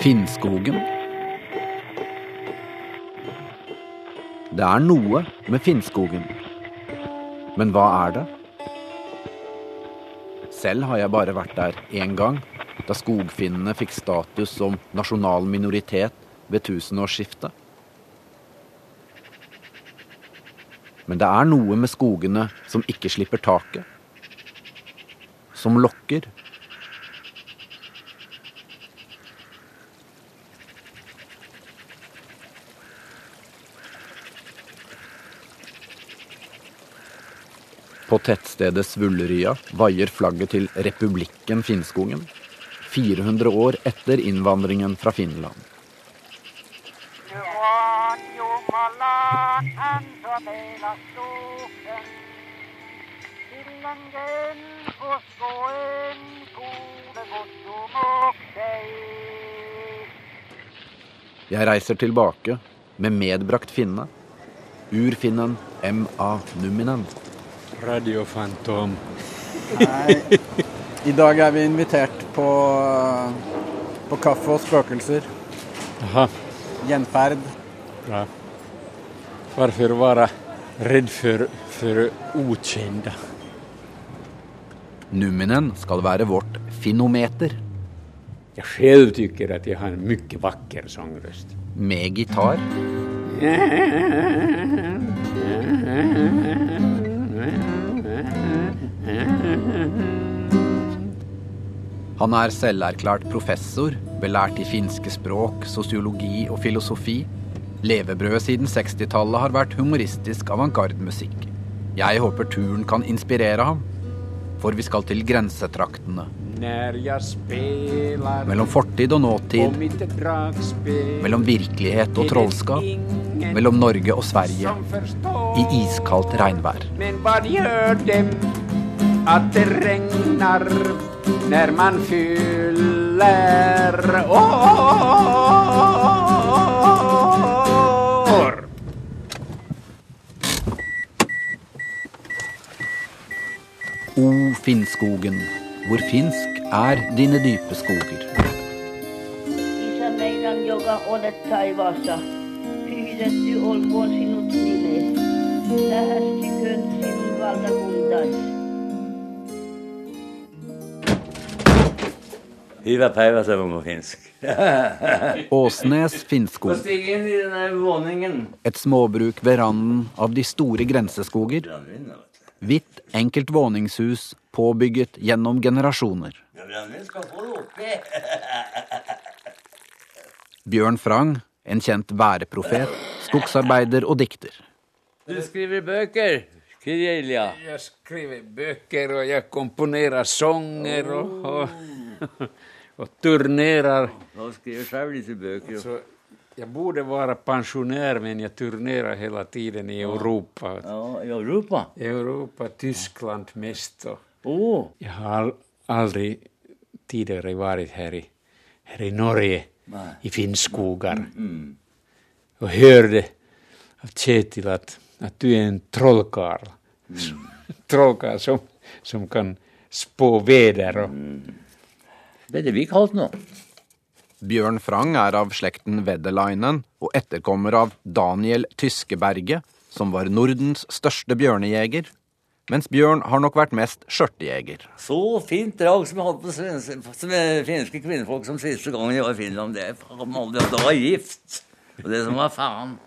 Finnskogen. Det er noe med Finnskogen. Men hva er det? Selv har jeg bare vært der én gang, da skogfinnene fikk status som nasjonal minoritet ved tusenårsskiftet. Men det er noe med skogene som ikke slipper taket. Som lokker. På tettstedet Svullerya vaier flagget til republikken Finnskogen. 400 år etter innvandringen fra Finland. Juhan Jumalan antoi meillä suhten. Sillangen godt om kutsumuksei. Jeg reiser tilbake med medbrakt finne. Urfinnen M.A. Numminen. Radiofantom. Nei, i dag er vi invitert på, på kaffe og spøkelser. Jaha, Gjenferd. bra. Varför vara rädd for, for ukjente. Numinen skal være vårt finometer. Jeg selv tycker at jeg har en mye vakker sangrøst. Med gitar. Han er selverklært professor, belært i finske språk, sosiologi og filosofi. Levebrødet siden 60-tallet har vært humoristisk avantgarde-musikk. Jeg håper turen kan inspirere ham, for vi skal til grensetraktene. Mellom fortid og nåtid, mellom virkelighet og trollskap, mellom Norge og Sverige, i iskaldt regnvær. Men hva gjør det at det regner når man fyller år? O Finnskogen, hvor finsk er dine dype skoger. Hyvä päivä, på finsk. Åsnes Finnskog, et småbruk ved randen av de store grenseskoger. Hvitt, enkelt våningshus påbygget gjennom generasjoner. Bjørn Frang, en kjent væreprofet, skogsarbeider og dikter. Du skriver bøker, Kirjelja. Jeg skriver bøker, og jeg komponerer sånger og, og, og turnerer. Du skriver selv disse bøker. Jag borde vara pensionär men jag turnerar hela tiden i Europa. Ja, i Europa. Europa, Tyskland mest. Oh. Jag har aldrig tidigare varit här i, här i Norge, Nej. i Finnskogar. Och hörde av Kjetil att, att du är en trollkarl. trollkarl som, som kan spå väder. Och, det er det vi kalt nå. Bjørn Frang er av slekten Wedderleinen og etterkommer av Daniel Tyskeberget, som var Nordens største bjørnejeger, mens Bjørn har nok vært mest skjørtejeger. Så fint drag som jeg hadde på svenske, som finske kvinnfolk som siste gangen jeg var i Finland. Det faen aldri det var gift. Og det som var faen.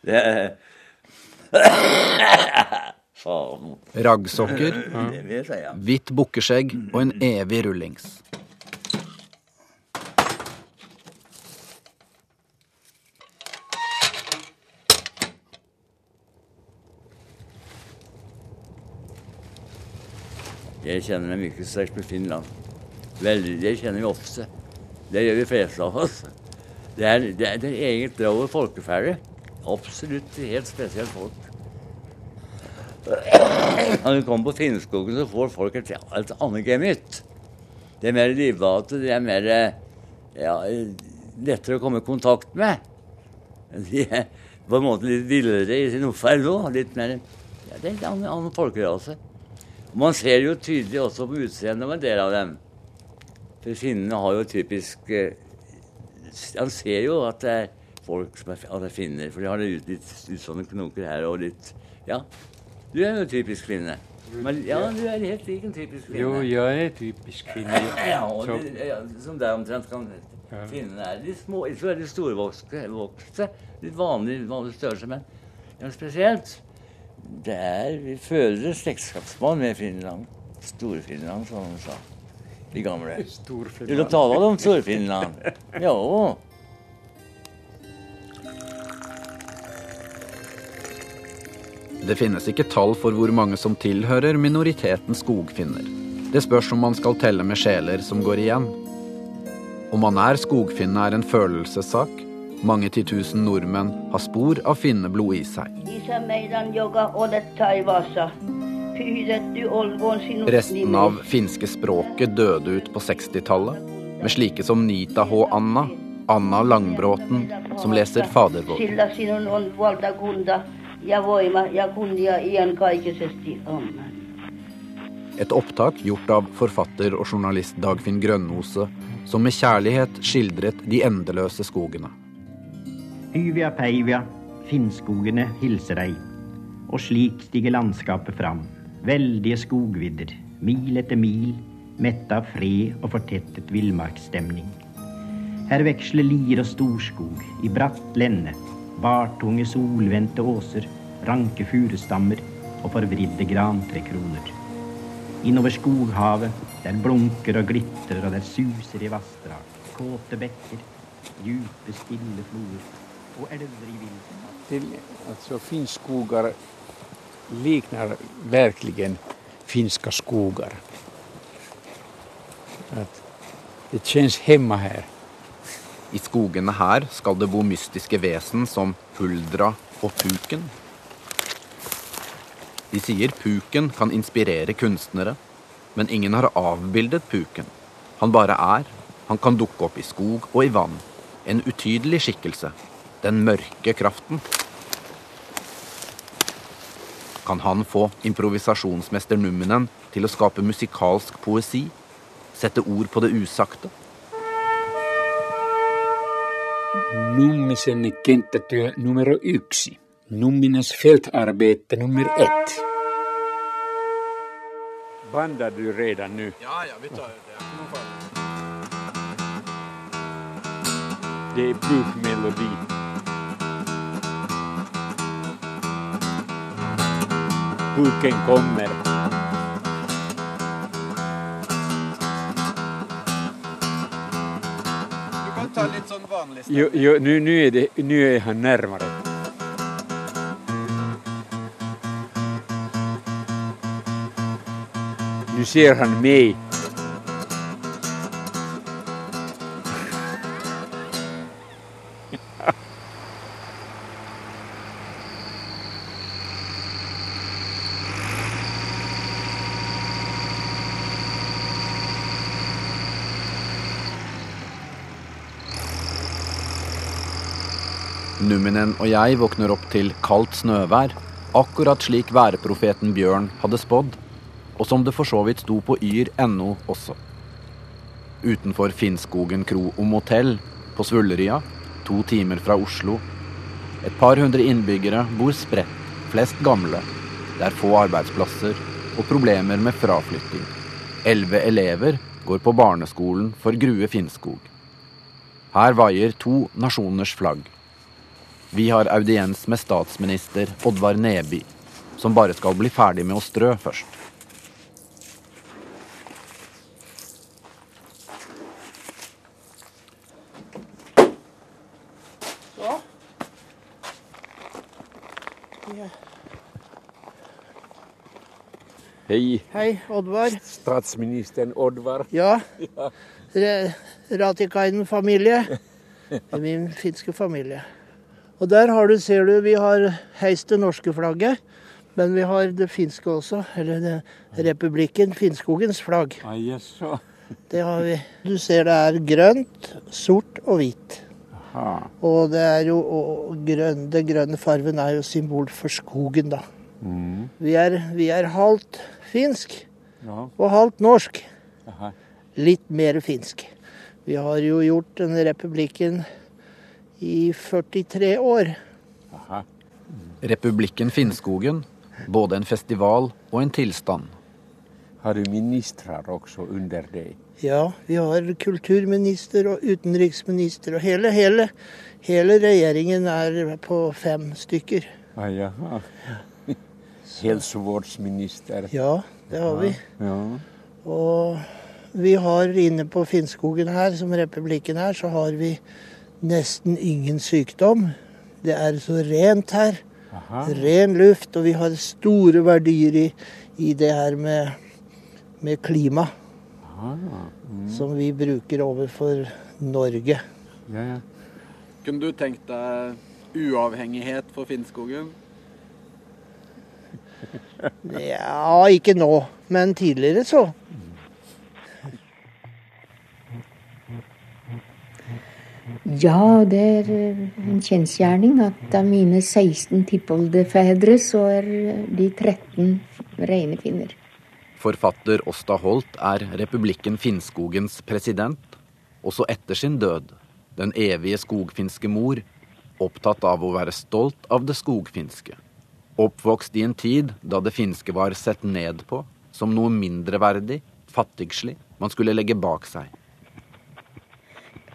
Det Faen. Raggsokker, hvitt bukkeskjegg og en evig rullings. Jeg kjenner meg mye sterkt med Finland. Veldig, Det kjenner vi ofte. Det gjør vi fleste av oss. Det er, det er, det er eget drag over folkeferde. Absolutt helt spesielt folk. Når du kommer på Finnskogen, så får folk et, et annet gemytt. Det er mer livlate, det er mer ja, lettere å komme i kontakt med. De er på en måte litt villere i sin oppferd òg. Litt mer ja, Det er en annen, annen folkerase. Man ser jo tydelig også på utseendet av en del av dem. For finnene har jo typisk eh, Han ser jo at det er folk som er, at er finner, for de har litt, litt sånne knoker her og litt Ja. Du er jo typisk kvinne. Men, ja, du er helt lik en typisk kvinne. Jo, jeg er typisk kvinne. Ja, og det, ja, som deg omtrent kan Ja. finnene er. Litt små, ikke så veldig storvokste, vokste, litt vanlig, vanlig størrelse, men ja, spesielt. Det er, Vi føler slektskapsbånd med Finland. Stor-Finland, som de sa. De gamle. Storfinland. du tale om Stor-Finland? Jo. Det finnes ikke tall for hvor mange som tilhører minoriteten skogfinner. Det spørs om man skal telle med sjeler som går igjen. Om man er skogfinne er en følelsessak. Mange titusen nordmenn har spor av finneblod i seg. Resten av finske språket døde ut på 60-tallet, med slike som Nita H. Anna, Anna Langbråten, som leser Fader ja voima ja kunnia iankaikkisesti. Amen. Et opptak gjort av forfatter og journalist Dagfinn Grønnose, som med kjærlighet skildret de endeløse skogene. Yvia Peivia, Finnskogene hilser deg. Og slik stiger landskapet fram. Veldige skogvidder, mil etter mil, mette av fred og fortettet villmarksstemning. Her veksler lier og storskog i bratt lenne, bartunge solvendte åser, ranke furustammer og forvridde grantrekroner. Innover skoghavet, der blunker og glitrer og der suser i vassdrag, kåte bekker, djupe, stille floer og elver i villmark. Till, finsk finnskogar likner virkelig finske skoger. At det kjennes hjemme här. I skogene her skal det bo mystiske vesen som huldra og puken. De sier puken kan inspirere kunstnere, men ingen har avbildet puken. Han bare er. Han kan dukke opp i skog og i vann. En utydelig skikkelse. Den mørke kraften. Kan han få improvisasjonsmester Numminen til å skape musikalsk poesi? Sette ord på det usagte? Nummisen kenttätyö numero yksi. Numminens fältarbete nummer ett. Bandar du redan nu? Ja, ja, vi tar det. Det är bukmelodi. Buken kommer. Ta litt sånn vanlig jo, nu, er, är han nærmere. Nå ser han mig. Numminen og jeg våkner opp til kaldt snøvær, akkurat slik værprofeten Bjørn hadde spådd, og som det for så vidt sto på yr.no også. Utenfor Finnskogen kro og motell, på Svullerya, to timer fra Oslo. Et par hundre innbyggere bor spredt, flest gamle. Det er få arbeidsplasser og problemer med fraflytting. Elleve elever går på barneskolen for Grue Finnskog. Her vaier to nasjoners flagg. Vi har audiens med statsminister Oddvar Neby, som bare skal bli ferdig med å strø først. Hej, Hei, Oddvar. Statsministeren Oddvar. Ja, Re- Ratikainen-familie. Min finske familie. Og der har du, ser du, vi har heist det norske flagget. Men vi har det finske også, eller det, republikken Finnskogens flagg. Det har vi. Du ser det er grønt, sort og hvit. Aha. Og det er jo og grøn, den grønne fargen er jo symbol for skogen, da. Mm. Vi er, vi er halvt finsk Ja. og halvt norsk. Aha. Litt mer finsk. Vi har jo gjort denne republikken i 43 år. Aha. Republikken Finnskogen. Både en festival og en tilstand. Har du ministrar også under deg? Ja, vi har kulturminister og utenriksminister, og hele, hele, hele regjeringen er på fem stykker. Ah, ja. Helsevårdsminister. Ja, det har vi. Ja. Og vi har inne på Finnskogen her, som republikken er, så har vi nesten ingen sykdom. Det er så rent her. Aha. Ren luft, og vi har store verdier i, i det her med, med klima. Mm. Som vi bruker overfor Norge. ja, ja. Kunne du tenkt deg uavhengighet for Finnskogen? Ja, ikke nå, men tidligere så. Ja, det er en kjensgjerning at av mine 16 tippoldefedre, så er de 13 rene finner. Forfatter Åsta Holt er republikken Finnskogens president, også etter sin død. Den evige skogfinske mor, opptatt av å være stolt av det skogfinske. Oppvokst i en tid da det finske var sett ned på som noe mindreverdig, fattigslig, man skulle legge bak seg.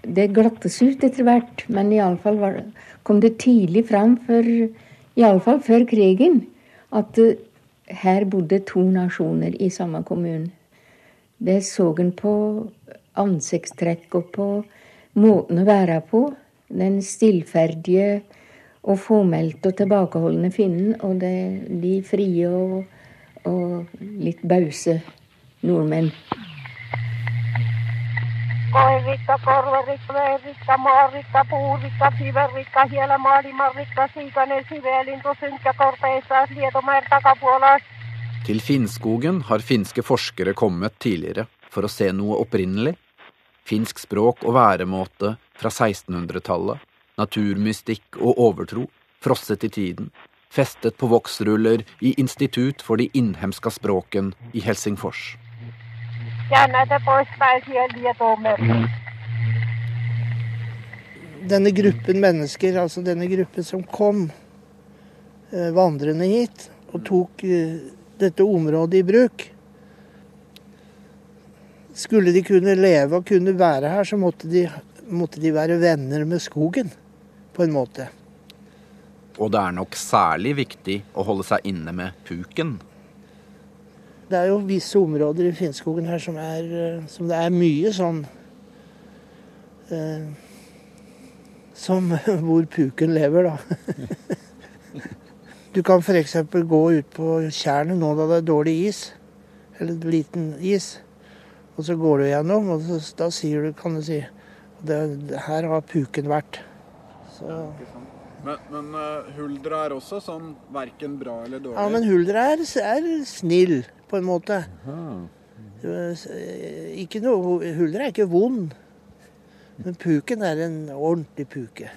Det glattes ut etter hvert, men iallfall kom det tidlig fram, for, iallfall før krigen, at eh, her bodde to nasjoner i samme kommune. Det så en på ansiktstrekk og på måten å være på. Den stillferdige og fåmælte og tilbakeholdne finnen og det, de frie og, og litt bause nordmenn. Koirikka, puu, rikka maarikka, rikka hiela hiellä maailmanrikka, siikainen, sivelintu, synkkä, korpeissa, Lietomäen takapuolella. Til Finnskogen har finske forskere kommet tidligere for å se noe opprinnelig. Finsk språk og væremåte fra 1600-tallet, naturmystikk og overtro, frosset i tiden, festet på voksruller i Institutt for de innhemska språken i Helsingfors. Käännäitä poispäin siellä Lietomäen. Denne gruppen mennesker, altså denne gruppen som kom eh, vandrende hit og tok eh, dette området i bruk Skulle de kunne leve og kunne være her, så måtte de, måtte de være venner med skogen, på en måte. Og det er nok særlig viktig å holde seg inne med puken. Det er jo visse områder i Finnskogen her som, er, eh, som det er mye sånn eh, Som hvor puken lever, da. Du kan f.eks. gå ut på tjernet nå da det er dårlig is, eller liten is. Og så går du gjennom, og så, da sier du, kan du si det, det Her har puken vært. Så, Men, men uh, huldra er også sånn verken bra eller dårlig? ja, men huldra er, er snill, på en måte. Aha. Ikke noe, Huller er ikke vond, men puken er en ordentlig puke.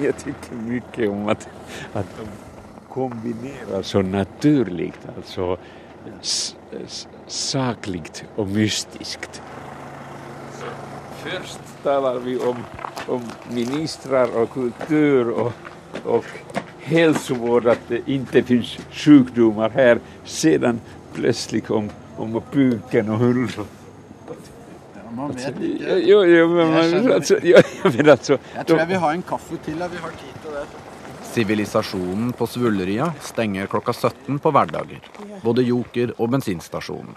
Jag tycker mycket om att, att de kombinerar så naturligt, alltså sakligt och mystiskt. Först taler vi om, om ministre og kultur og, og hälsovård, att det inte finns sjukdomar här. Sedan plötsligt om, om puken och hull. Ja, man vet ikke. Jo, jo, men, Jeg man, men alltså, Jeg tror jeg vil ha en kaffe til. Vi har tid til det. Sivilisasjonen på Svulleria stenger klokka 17 på hverdager. Både Joker og bensinstasjonen.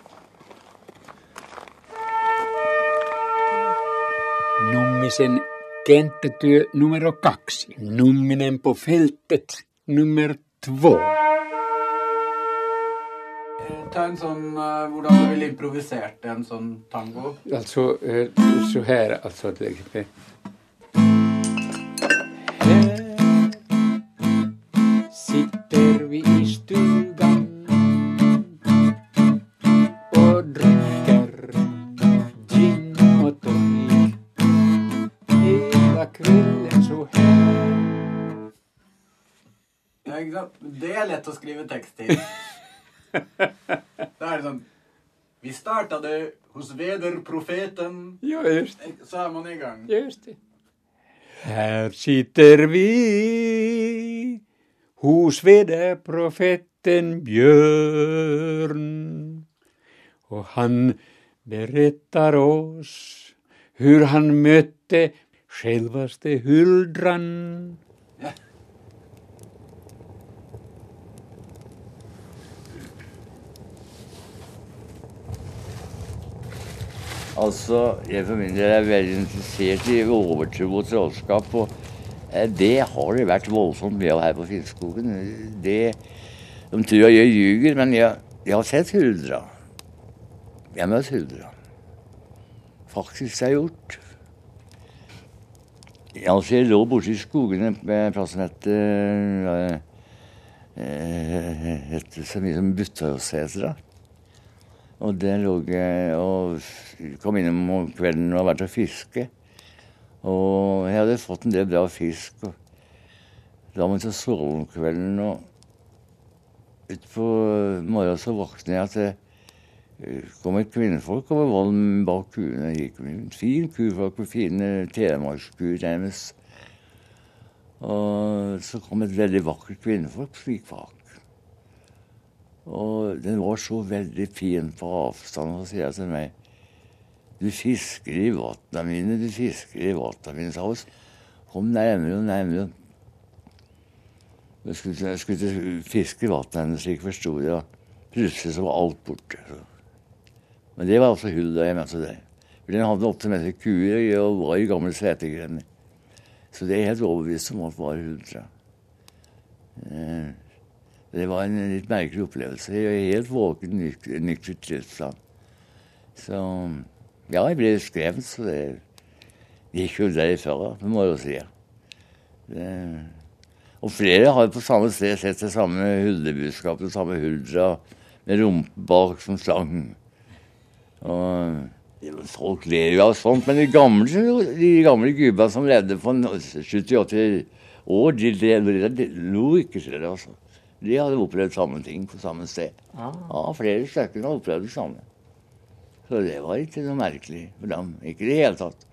Nummisen kenttätyö numero kaksi. Numminen på fältet nummer två. Ta en sånn hur Hvordan du improvisert en sånn tango? Alltså eh, så här, alltså Det er lett å skrive tekst til. Da er det sånn Vi starta det hos vederprofeten. Ja, just det. Så er man i gang. Just det. Her sitter vi hos vederprofeten Bjørn. Og han berättar oss hur han møtte självaste huldran. Altså, Jeg for min del er veldig interessert i overtro og trollskap. Og eh, det har det vært voldsomt mye av her på Finnskogen. De tror jeg ljuger, men jeg, jeg har sett huldra. Jeg har møtt huldra. Faktisk har jeg gjort. Altså, jeg lå i skogene med plassen heter uh, het så mye som Buttøysetra. Og der lå jeg og kom innom om kvelden og vært og fiske. Og jeg hadde fått en del bra fisk. og Da måtte jeg sove om kvelden. Og utpå morgenen så våkner jeg at det kom et kvinnfolk over volden bak kuene. Gikk en fin kuflokk med fine telemarkskuer nærmest. Og så kom et veldig vakkert kvinnfolk som gikk bak. Og den var så veldig fin på avstand, og så sier jeg til meg Du fisker i vatna mine, du fisker i vatna mine, sa hun. Kom nærmere og nærmere. Jeg skulle, jeg skulle fiske i vatnet hennes, slik forsto jeg. Plutselig så var alt borte. Men det var altså hullet jeg mente det. For den hadde åtte meter kuer og var i gamle setergrender. Så det er helt overbevist om at det var hull, tror jeg. Det var en litt merkelig opplevelse. Jeg er helt våken, nykter tilstand. Så ja, jeg ble skremt, så det gikk jo derifra, det må jeg jo si. Det, og flere har på samme sted sett det samme huldebudskapet, det samme huldra med rumpen bak som slang. Og folk ler jo av sånt, men de gamle, de gamle gubba som levde for 70-80 år, de, de, de, de lo ikke til det, altså. De hadde opplevd samme ting på samme sted. Ah. Ja, Flere stykker hadde opplevd det samme. Så det var ikke noe merkelig for dem. Ikke i det hele tatt.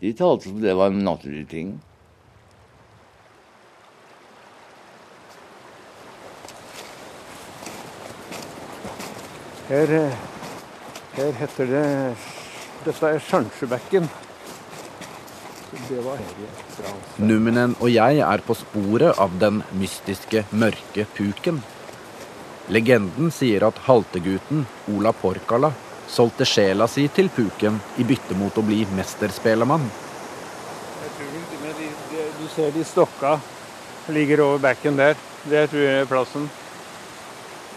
De talte som det var en naturlig ting. Her, her heter det Dette er Sjansjebekken. Numinen og jeg er på sporet av den mystiske, mørke puken. Legenden sier at haltegutten Ola Porkala solgte sjela si til puken i bytte mot å bli mesterspelemann. Du ser de stokka ligger over bekken der. Det tror jeg er plassen.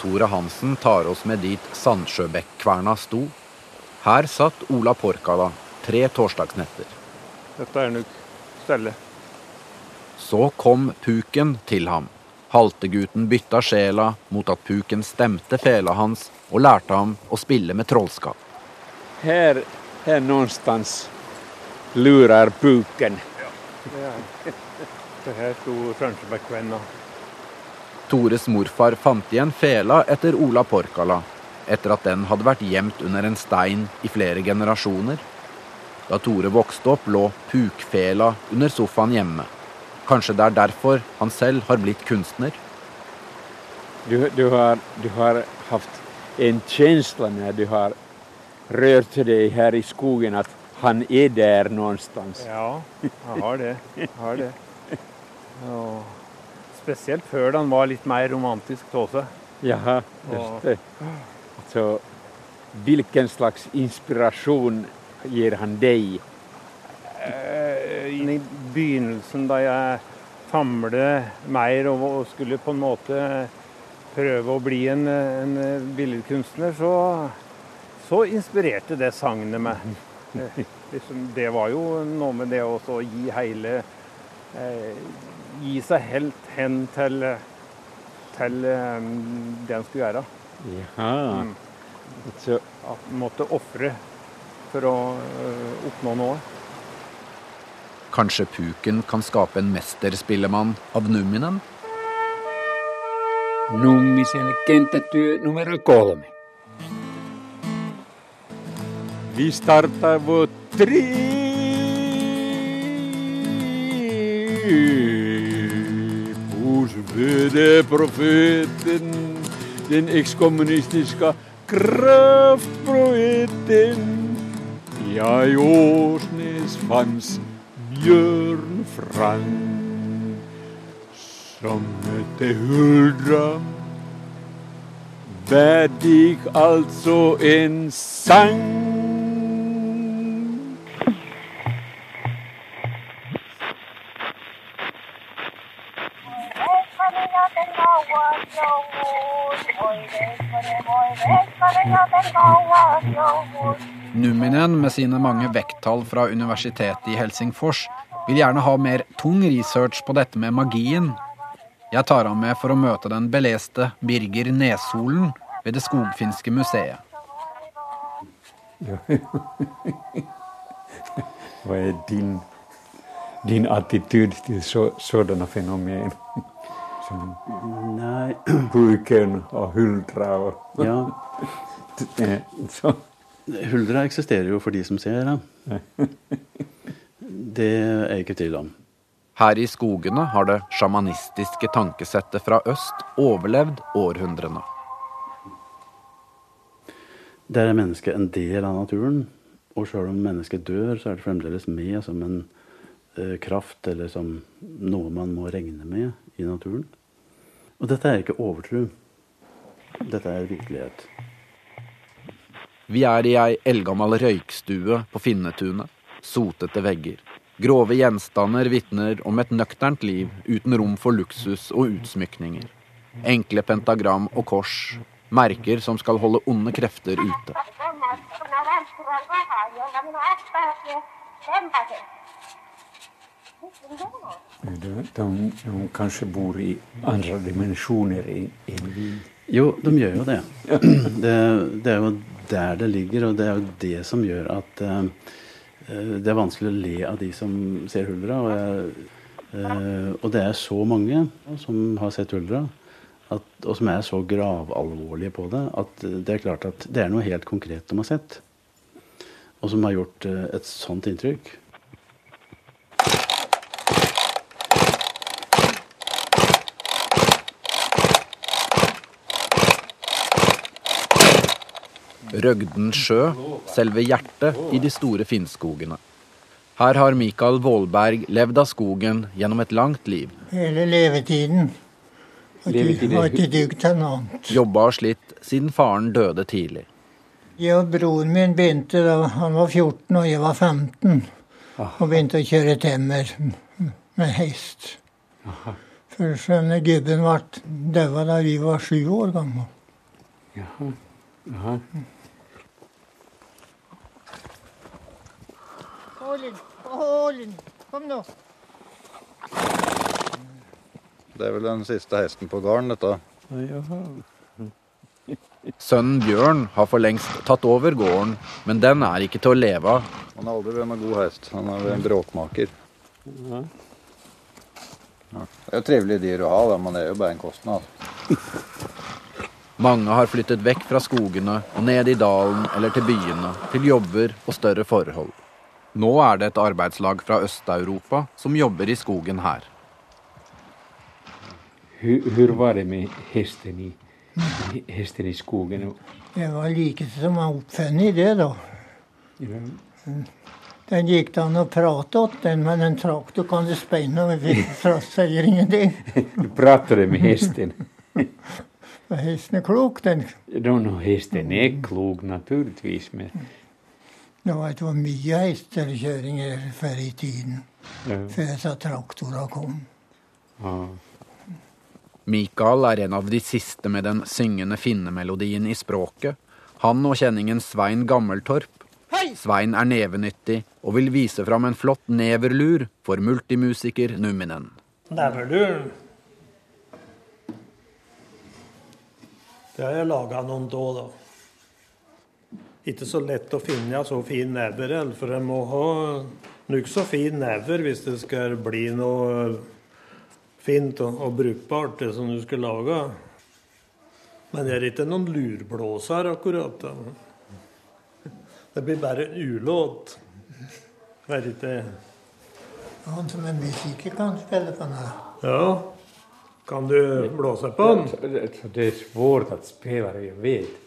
Tore Hansen tar oss med dit Sandsjøbekkverna sto. Her satt Ola Porkala tre torsdagsnetter. Dette er nok stellet. Så kom puken til ham. Haltegutten bytta sjela mot at puken stemte fela hans og lærte ham å spille med trollskap. Her, her någonstans lurer puken. Ja. Det her sto Fransjebekkvenna. Tores morfar fant igjen fela etter Ola Porkala, etter at den hadde vært gjemt under en stein i flere generasjoner. Da Tore vokste opp, lå pukfela under sofaen hjemme. Kanskje det er derfor han selv har blitt kunstner? Du, du, har, du har hatt en känsla når du har rørt deg her i skogen, at han er der någonstans. Ja, jeg har det. Jeg har det. Og spesielt før han var litt mer romantisk Tåse. Ja, just det. Så hvilken slags inspirasjon gir han deg? Eh, I begynnelsen, da jeg famlet mer og skulle på en måte prøve å bli en, en billedkunstner, så, så, inspirerte det sagnet meg. Eh, liksom, det var jo noe med det å gi hele eh, Gi seg helt hen til, til det en skulle gjøre. Ja. Mm. At en måtte ofre for å uh, oppnå noe. Kanskje Puken kan skape en mesterspillemann av Numminen? Nummisen kenttätyö numero kolme. Vi starter vår tre hos profeten, den ekskommunistiske kraftpoeten. Ja, i Åsnes fanns Bjørn Frank som hette Huldra. Verdig altså en sang. Sine mange vekttall fra universitetet i Helsingfors vil gjerne ha mer tung research på dette med magien. Jeg tar ham med for å møte den beleste Birger Nesolen ved Det skogfinske museet. Hva er din, din attityd til så, sådanne fenomen? Som Nei. bruken og huldra og Ja. Eh, så. Huldra eksisterer jo for de som ser, den. Det er jeg ikke tvil om. Her i skogene har det sjamanistiske tankesettet fra øst overlevd århundrene. Der er mennesket en del av naturen. Og sjøl om mennesket dør, så er det fremdeles med som en eh, kraft, eller som noe man må regne med i naturen. Og dette er ikke overtro. Dette er virkelighet. Vi er i ei eldgammel røykstue på Finnetunet. Sotete vegger. Grove gjenstander vitner om et nøkternt liv uten rom for luksus og utsmykninger. Enkle pentagram og kors. Merker som skal holde onde krefter ute. De, de, de kanskje bor i andre dimensjoner enn vi. Jo, de gjør jo det. det. Det er jo der det ligger, og det er jo det som gjør at eh, det er vanskelig å le av de som ser huldra. Og, jeg, eh, og det er så mange som har sett huldra, og som er så gravalvorlige på det, at det er klart at det er noe helt konkret de har sett. Og som har gjort eh, et sånt inntrykk. Røgden sjø, selve hjertet i de store finnskogene. Her har Mikael Vålberg levd av skogen gjennom et langt liv. Hele levetiden. Har ikke- dugd til noe annet. Jobba og slitt siden faren døde tidlig. Jeg og broren min begynte da han var 14 og jeg var 15. Og begynte å kjøre temmer med hest. For skjønne gubben ble daua da vi var sju år gamle. Jaha. Jaha. Hålin, Hålin, kom nå. Det er vel den siste hesten på gården, dette. Sønnen Bjørn har for lengst tatt over gården, men den er ikke til å leve av. Han har aldri vært noen god hest. Han er en bråkmaker. Ja. Det er jo trivelige dyr å ha, da, men det er jo bare en kostnad. Mange har flyttet vekk fra skogene og ned i dalen eller til byene, til jobber og større forhold. Nå er det et arbeidslag fra Øst-Europa som jobber i skogen her. Hvordan var det med hesten i, hesten i skogen? Det var like som han oppfunnet det, da. Den gikk det an å prate åt den, men en traktor kan du spenne og vi sier ingenting. Du prater med hesten? Hesten er klok, den. Ja, no, hesten er klok, naturligvis, men Det var, det var mye hestekjøringer før i tiden. Ja. Før disse traktorene kom. ja. Mikael er en av de siste med den syngende finnemelodien i språket. Han og kjenningen Svein Gammeltorp. Svein er nevenyttig og vil vise fram en flott neverlur for multimusiker Numminen. Neverlur. Det har jeg laga noen da, da. Ikke så lett å finne så fin never, for en må ha nokså fin never hvis det skal bli noe fint og, og brukbart, det som du skal lage. Men jeg er ikke noen lurblåser, akkurat. Det blir bare ulåt. Er ikke Noen som er musiker, kan spille på den. Ja. Kan du blåse på den? Det er svårt å spille, jeg vet.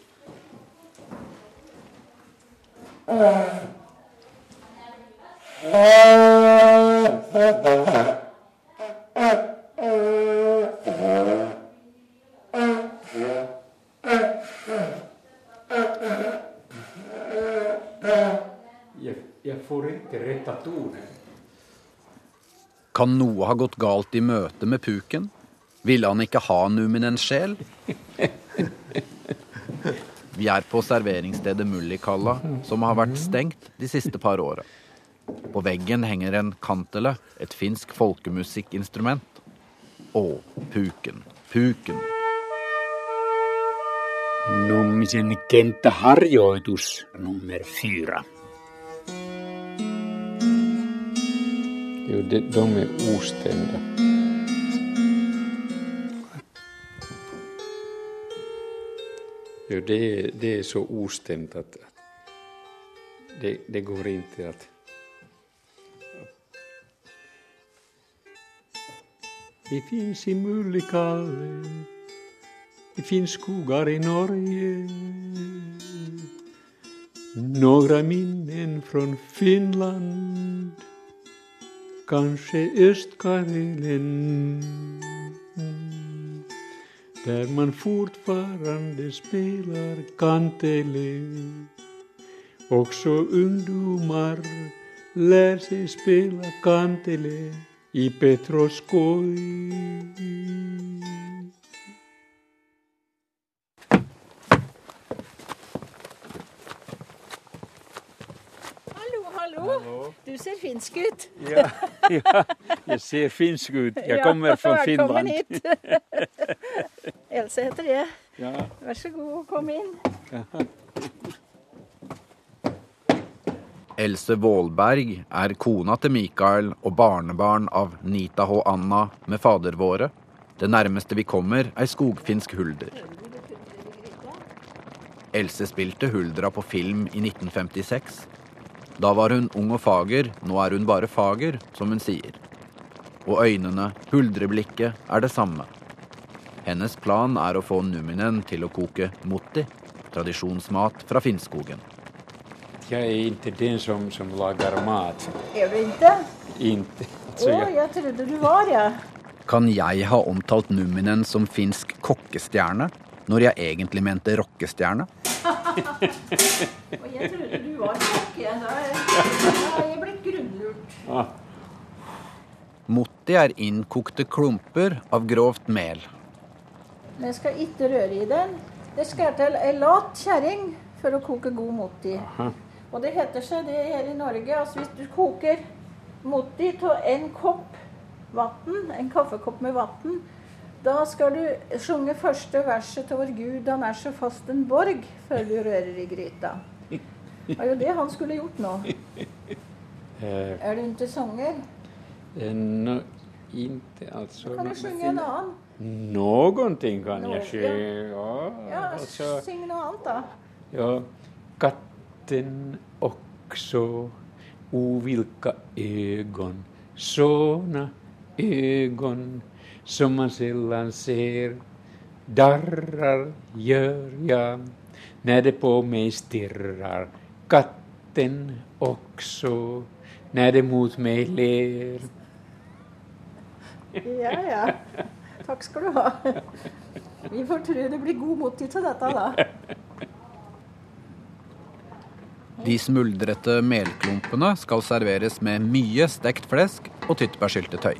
Kan noe ha gått galt i møte med puken? Ville han ikke ha Numinens sjel? Vi er på serveringsstedet Mullikalla, som har vært stengt de siste par åra. På veggen henger en kantele, et finsk folkemusikkinstrument. Å, puken, puken. Nummisen kenttäharjoitus nummer fyra. Jo, de, de är ostämda. Jo, det, det är så ostämt att at det, det går inte att... Det finns i Mullikalle, det finns skogar i Norge. Några minnen från Finland, kanske Östkarelen. Där man fortfarande spelar kantele. Också ungdomar lär sig spela kantele i Petroskoj. Hallo, hallo. Du ser finsk ut. Ja, ja, jeg ser finsk ut. Jeg kommer från Velkommen Finland. hit. Else heter det. Ja. Vær så god, kom inn. Else Vålberg er kona til Mikael og barnebarn av Nita H. Anna med fader våre. Det nærmeste vi kommer, er skogfinsk hulder. Else spilte huldra på film i 1956. Da var hun ung og fager, nå er hun bare fager, som hun sier. Og øynene, huldreblikket, er det samme. Hennes plan er å få Numinen til å koke motti, tradisjonsmat fra Finnskogen. Jeg er ikke den som, som lager mat. Er du ikke? Inte. Å, jeg... jag, jeg trodde du var, ja. Kan jeg ha omtalt Numinen som finsk kokkestjerne, når jeg egentlig mente rockestjerne? Og jeg trodde du var kokk, jeg. Da jeg blitt grunnlurt. Motti er innkokte klumper av grovt mel. Vi skal ikke røre i den. Det skal til ei lat kjerring for å koke god motti. Og det heter seg det her i Norge. Altså hvis du koker motti av en kopp vann, en kaffekopp med vann, da skal du synge første verset til vår Gud, han er så fast en borg, før du rører i gryta. Det var jo det han skulle gjort nå. eh, Er du ikke sanger? eh, no, inte alltså. Kan du men- synge en annen? Någonting kan jeg skje. Ja, Ja, altså, syng noe annet, da. ja. Katten også O vilka ögon. Såna ögon som man sällan ser. Darrar gör jag när det på mig stirrar. Katten också när det mot mig ler. Ja, ja. Takk skal du ha. Vi får tro det blir god motti til dette, da. De smuldrete melklumpene skal serveres med mye stekt flesk og tyttebærsyltetøy.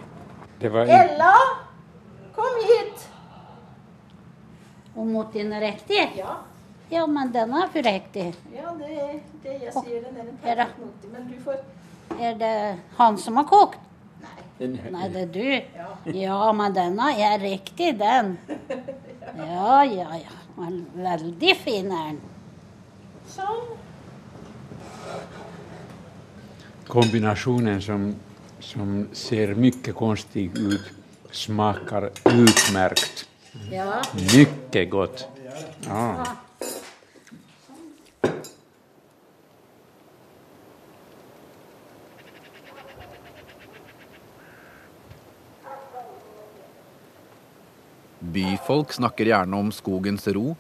Det Ella, kom hit! Og mottien er riktig? Ja. Ja, men den er for riktig. Ja, det det jeg sier. Den er en Er perfekt motti. Men du får Er det han som har kokt? Nei, det er du. Ja, men denne er riktig, den. Ja, ja, ja. Men veldig fin er den. Sånn. Kombinationen som, som ser mycket konstig ut smakar utmärkt. Ja. Mycket gott. Ja. Byfolk snakker gjerne om skogens ro.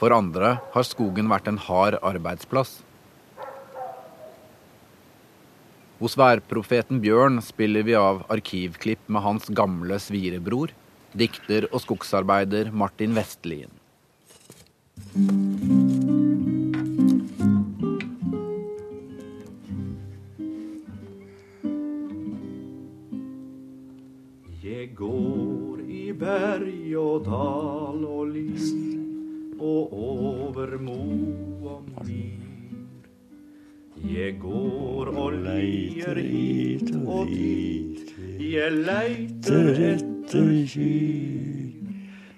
For andre har skogen vært en hard arbeidsplass. Hos værprofeten Bjørn spiller vi av arkivklipp med hans gamle svirebror, dikter og skogsarbeider Martin Vestlien. Og dal og ly og over mo og myr. Jeg går og leier hit og dit, jeg leiter etter kyr.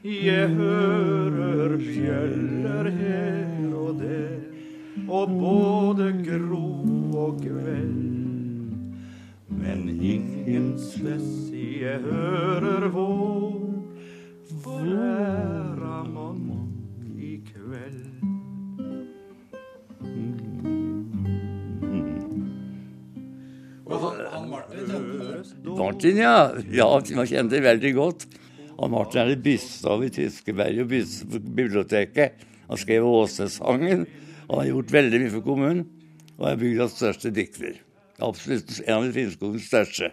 Jeg hører bjøller her og der, og både gro og kveld. Men ingen svess jeg hører vår, hvor er i kveld? Martin, ja. ja. Man kjente det veldig godt. Og Martin er i Bystad i Tyskeberg og Bystad biblioteket. Han skrev Åsesangen. Han har gjort veldig mye for kommunen. Og er bygdas største dikter. Absolutt en av Finnskogens største.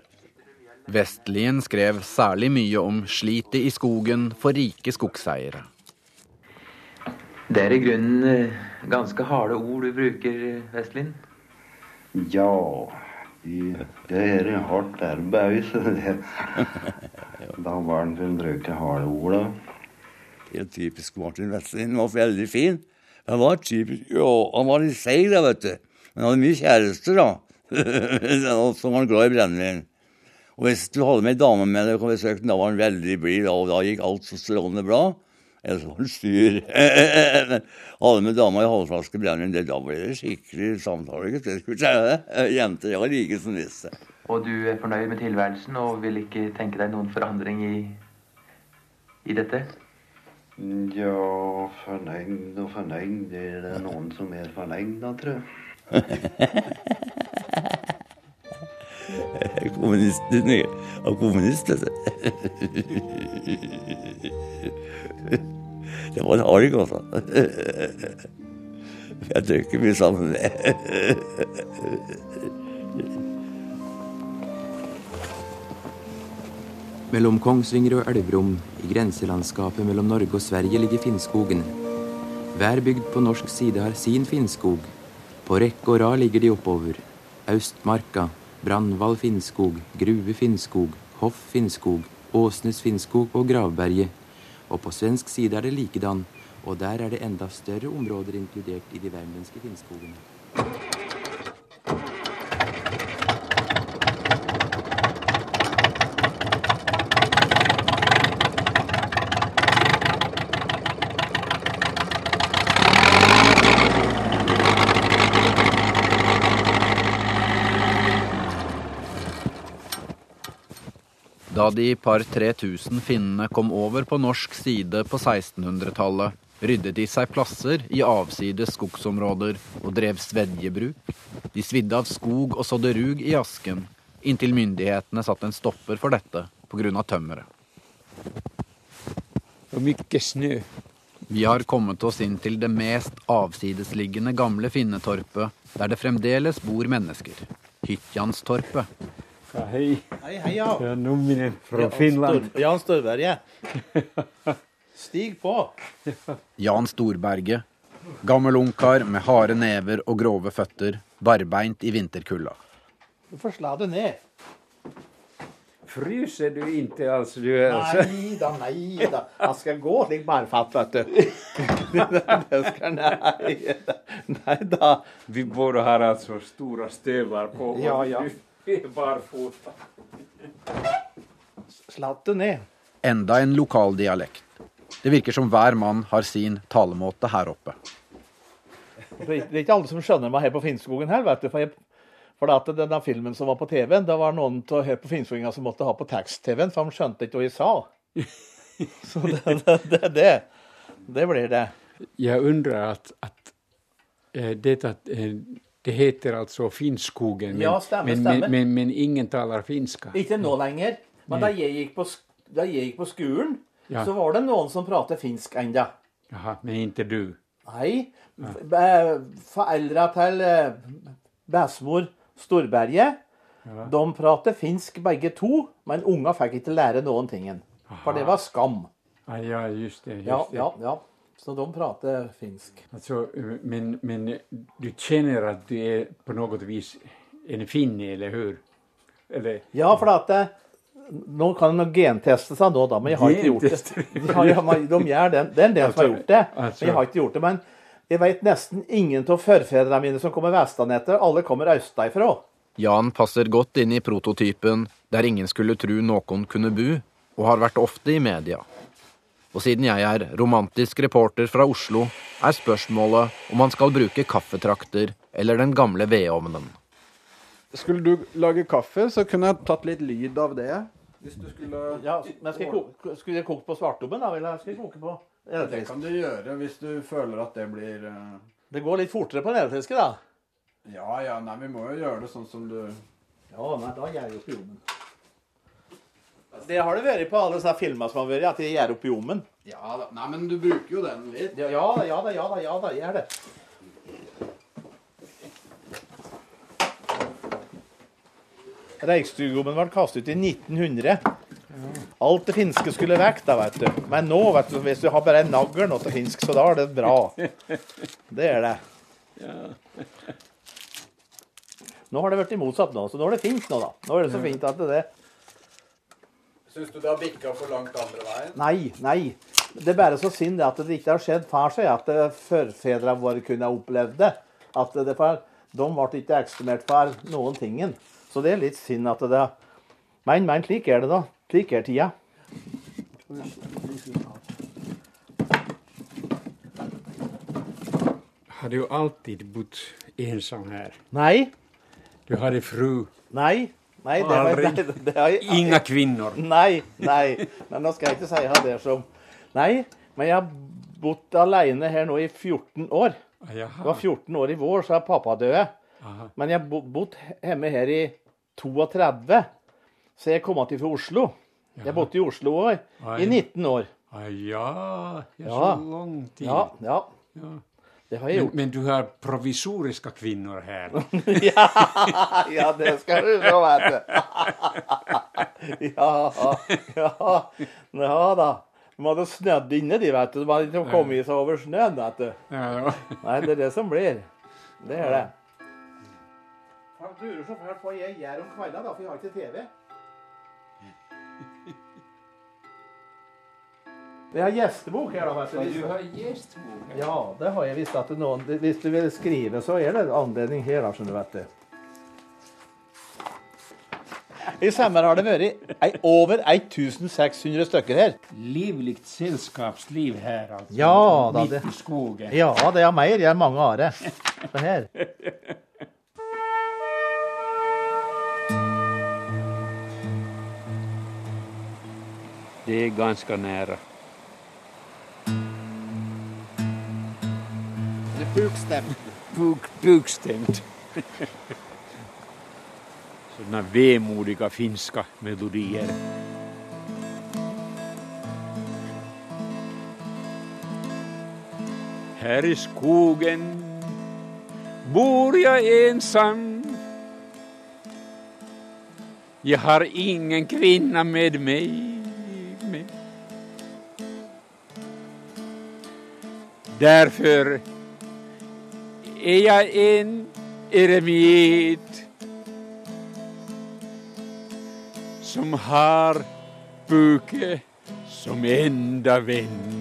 Vestlien skrev særlig mye om slitet i skogen for rike skogseiere. Det er i grunnen eh, ganske harde ord du bruker, Vestlien? Ja, det er hardt arbeid, så det Da var han kunne bruke harde ord, da. Helt typisk Martin Vestlien. Var veldig fin. Han var typisk, jo, han var litt seig, da, vet du. Men han hadde mye kjærester, da. Som var glad i brennevin. Og hvis du hadde med ei dame med deg, da var han veldig blid, og da gikk alt så strålende bra. Ellers var han styr. Hadde med dama i halvflaske brennevin, da ble det skikkelig samtale. Jenter var like som disse. Og du er fornøyd med tilværelsen og vil ikke tenke deg noen forandring i, i dette? Ja, fornøyd og fornøyd. Det er det noen som er fornøyd, da, tror jeg. Kommunisten og kommunist, vet. Det var en arg, altså. Jeg tror ikke mye sammen med Mellom Kongsvinger og Elverum, i grenselandskapet mellom Norge og Sverige, ligger Finnskogen. Hver bygd på norsk side har sin Finnskog. På rekke og rad ligger de oppover. Austmarka, Brandval Finnskog, Gruve Finnskog, Hoff Finnskog, Åsnes Finnskog og Gravberget. Og på svensk side er det likedan, og der er det enda større områder inkludert i de värmländske finnskogene. Da de par 3000 finnene kom over på norsk side på 1600-tallet, ryddet de seg plasser i avsides skogsområder og drev svedjebruk. De svidde av skog og sådde rug i asken, inntil myndighetene satte en stopper for dette pga. tømmeret. Og mye snø. Vi har kommet oss inn til det mest avsidesliggende gamle finnetorpet, der det fremdeles bor mennesker. Hytjanstorpet. Ja, hei. Hei, hei, ja. Ja, Nordmenn fra Jan Finland. Stor- Jan Storberget. Stig på. Jan Storberget. Gammel ungkar med harde never og grove føtter, barbeint i vinterkulda. Du får slå det ned. Fryser du ikke, altså? Du, er altså. Nei da, nei da. Han skal gå slik barfatt, vet du. det skal Nei da. Nei da. Vi både har altså store støver på, Ja, ja. Barfota. Slatt det ned. Enda en lokal dialekt. Det virker som hver mann har sin talemåte her oppe. Det er ikke- alle som skjønner meg her på Finnskogen her, vet du. For, jeg, for at denne filmen som var på TV-en, da var noen av her på Finnskogen som måtte ha på tekst-TV-en, for de skjønte ikke hva jeg sa. Så det det, det, det, det blir det. Jeg undrer at, att eh, det, att, eh, det heter altså Finnskogen, men, Ja, stämmer, men, stämmer. Men, men, men ingen taler finska. Ikke nå lenger. Men da jeg gikk på, jeg gikk på skolen, Ja. så var det noen som pratet finsk. Jaha, men ikke du. Nei. Ja. Foreldra til eh, bestemor Storberget, Ja. de prater finsk begge to, men unga fikk ikke lære noen tingen. For det var skam. Ja, just det. Just Ja, det. ja, ja. Så de prater finsk. Alltså, eh, men, men du kjenner at du er på noe vis en finne, eller hur? Eller, Ja, for at det, Nå kan de genteste seg nå, da, men jeg har ikke gjort det. De, har, de gjør det. Det er en del som har gjort det. Altså- Men jeg har ikke gjort det. Men jeg vet nesten ingen av forfedrene mine som kommer vestanfra. Alle kommer østafra. Jan passer godt inn i prototypen der ingen skulle tru noen kunne bu, og har vært ofte i media. Og siden jeg er romantisk reporter fra Oslo, er spørsmålet om man skal bruke kaffetrakter eller den gamle vedovnen. Skulle du lage kaffe, så kunne jeg tatt litt lyd av det. Hvis du skulle Ja, men skal jeg koke, skulle jeg koke på svartobben, da? Eller skal jeg koke på Det kan du gjøre hvis du føler at det blir uh... Det går litt fortere på en elektriske, da. Ja ja, nei, vi må jo gjøre det sånn som du Ja, nei, da gjør jeg jo i ovnen. Det har det vært på alle disse filmer som har vært, at de gjør opp i ommen. Ja da. Nei, men du bruker jo den litt. Ja, ja da, ja da, ja da, ja da, gjør det. Reikstugommen ble kastet ut i 1900. Alt det finske skulle vekk, da, vet du. Men nå, vet du, hvis du har bare en nagl nå til finsk, så da er det bra. Det er det. Nå har det blitt motsatt nå, så nå er det fint nå, da. Nå er det så fint at det Syns du det har bikka for langt andre veien? Nei, nei. Det er bare så synd at det ikke har skjedd for seg at eh, forfedrene våre kunne ha opplevd det. At det for, de ble ikke eksponert for noen tingen. Så det er litt synd at det Men, men, slik er det, da. Slik er tida. har du alltid bodd ensom her? Nei. Du hade fru? Nei. Nei, det, har- aldri. det, det har jeg, Inga kvinner. Nei, nei. Men nå skal jeg ikke si det som Nei, men jeg har bodd alene her nå i 14 år. Det var 14 år i vår, så er pappa død. Men jeg har bo- bodd hjemme her i 32, så jeg kom til fra Oslo. Jeg bodde i Oslo òg, i 19 år. Ja, ja, så lang tid. Ja, ja. Det har jag men, gjort. men du har provisoriska kvinnor här. ja, ja, det skal du vet du. ja, ja, ja da. De hadde snødd inne, de, vet du. De hadde ikke kommet seg over snøen, vet du. Ja, ja. Nei, det er det som blir. Det er det. Jeg lurer så fælt på hva jeg gjør om kveldene, for jeg har ikke TV. Jeg har gjestebok her, da. vet du. Du har gjestebok her. Ja, det har jeg visst at noen Hvis du vil skrive, så er det anledning her, da, skjønner du. vet det. I sommer har det vært over 1600 stykker her. Livlig selskapsliv her, altså. Ja, da, det, det, i skogen. ja, det er mer. Jeg er mange are. Det her. Det er ganske nära. Bukstämt. Buk, bukstemt. Sådana vemodiga finska melodier. Här i skogen bor jag ensam. Jag har ingen kvinna med mig. Derfor Därför är jeg en eremit som har Buke som enda venn.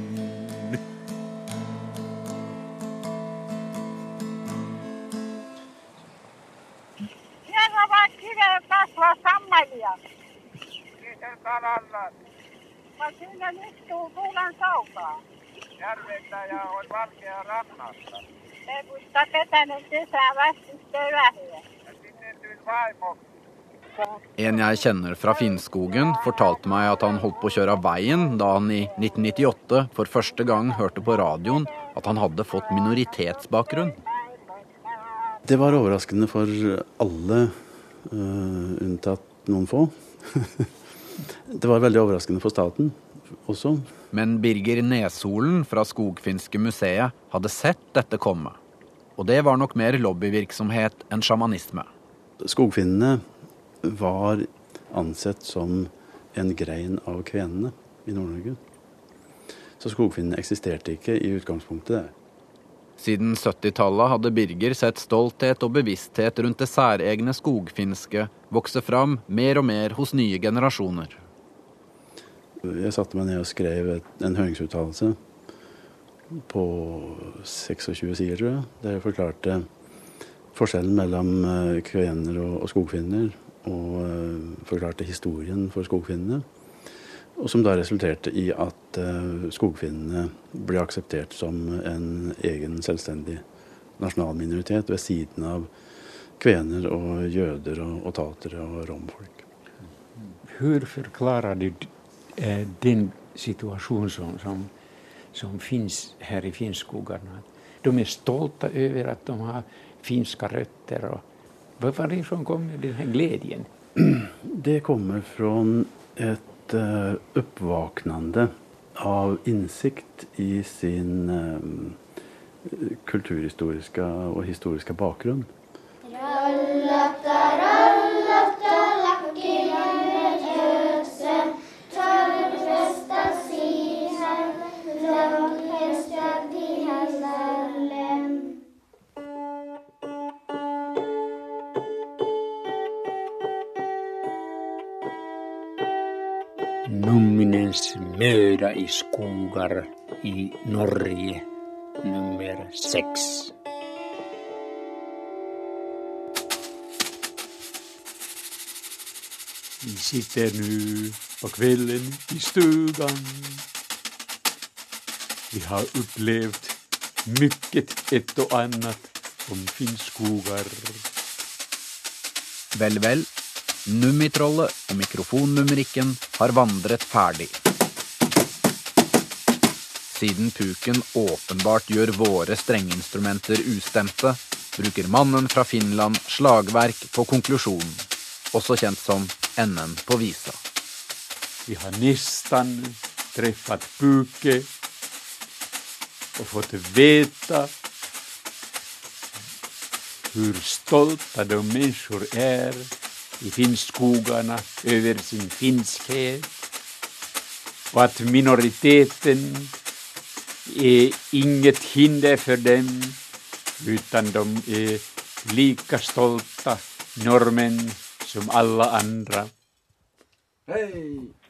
Järveltä ja on valkea rannasta. En jeg kjenner fra Finnskogen, fortalte meg at han holdt på å kjøre av veien da han i 1998 for første gang hørte på radioen at han hadde fått minoritetsbakgrunn. Det var overraskende for alle, uh, unntatt noen få. det var veldig overraskende for staten også. Men Birger Nesolen fra Skogfinske museet hadde sett dette komme. Og det var nok mer lobbyvirksomhet enn sjamanisme. Skogfinnene var ansett som en grein av kvenene i Nord-Norge. Så skogfinnene eksisterte ikke i utgangspunktet. Siden 70-tallet hadde Birger sett stolthet og bevissthet rundt det særegne skogfinske vokse fram mer og mer hos nye generasjoner. Jeg satte meg ned og skrev en høringsuttalelse på 26 sider, tror jeg. Der jeg forklarte forskjellen mellom eh, kvener og skogfinner. Og eh, forklarte historien for skogfinnene. Og som da resulterte i at uh, skogfinnene ble akseptert som en egen selvstendig nasjonal minoritet ved siden av kvener og jøder og, og tatere og romfolk. Hvordan forklarer du eh, den situasjonen som, som, som finnes her i finskogarna. De er stolte over at de har finska røtter. Och varifrån kommer den här glädjen? Det kommer fra et et uh, av innsikt i sin uh, kulturhistoriske og historiske Numminens möda i skogar i Norge nummer seks. Vi sitter nu på kvelden i stugan. Vi har upplevt mycket ett och annat om Finnskogar. Vel, vel. Nummitrollet og mikrofonnummerikken har vandret ferdig. Siden puken åpenbart gjør våre strengeinstrumenter ustemte, bruker mannen fra Finland slagverk på konklusjonen, også kjent som enden på visa. Vi har nesten truffet puke og fått vite hvor stolte de mennesker er i Finnskogarna över sin finskhet och att minoriteten är inget hinder för dem utan de är lika stolta norrmän som alla andra. Hej!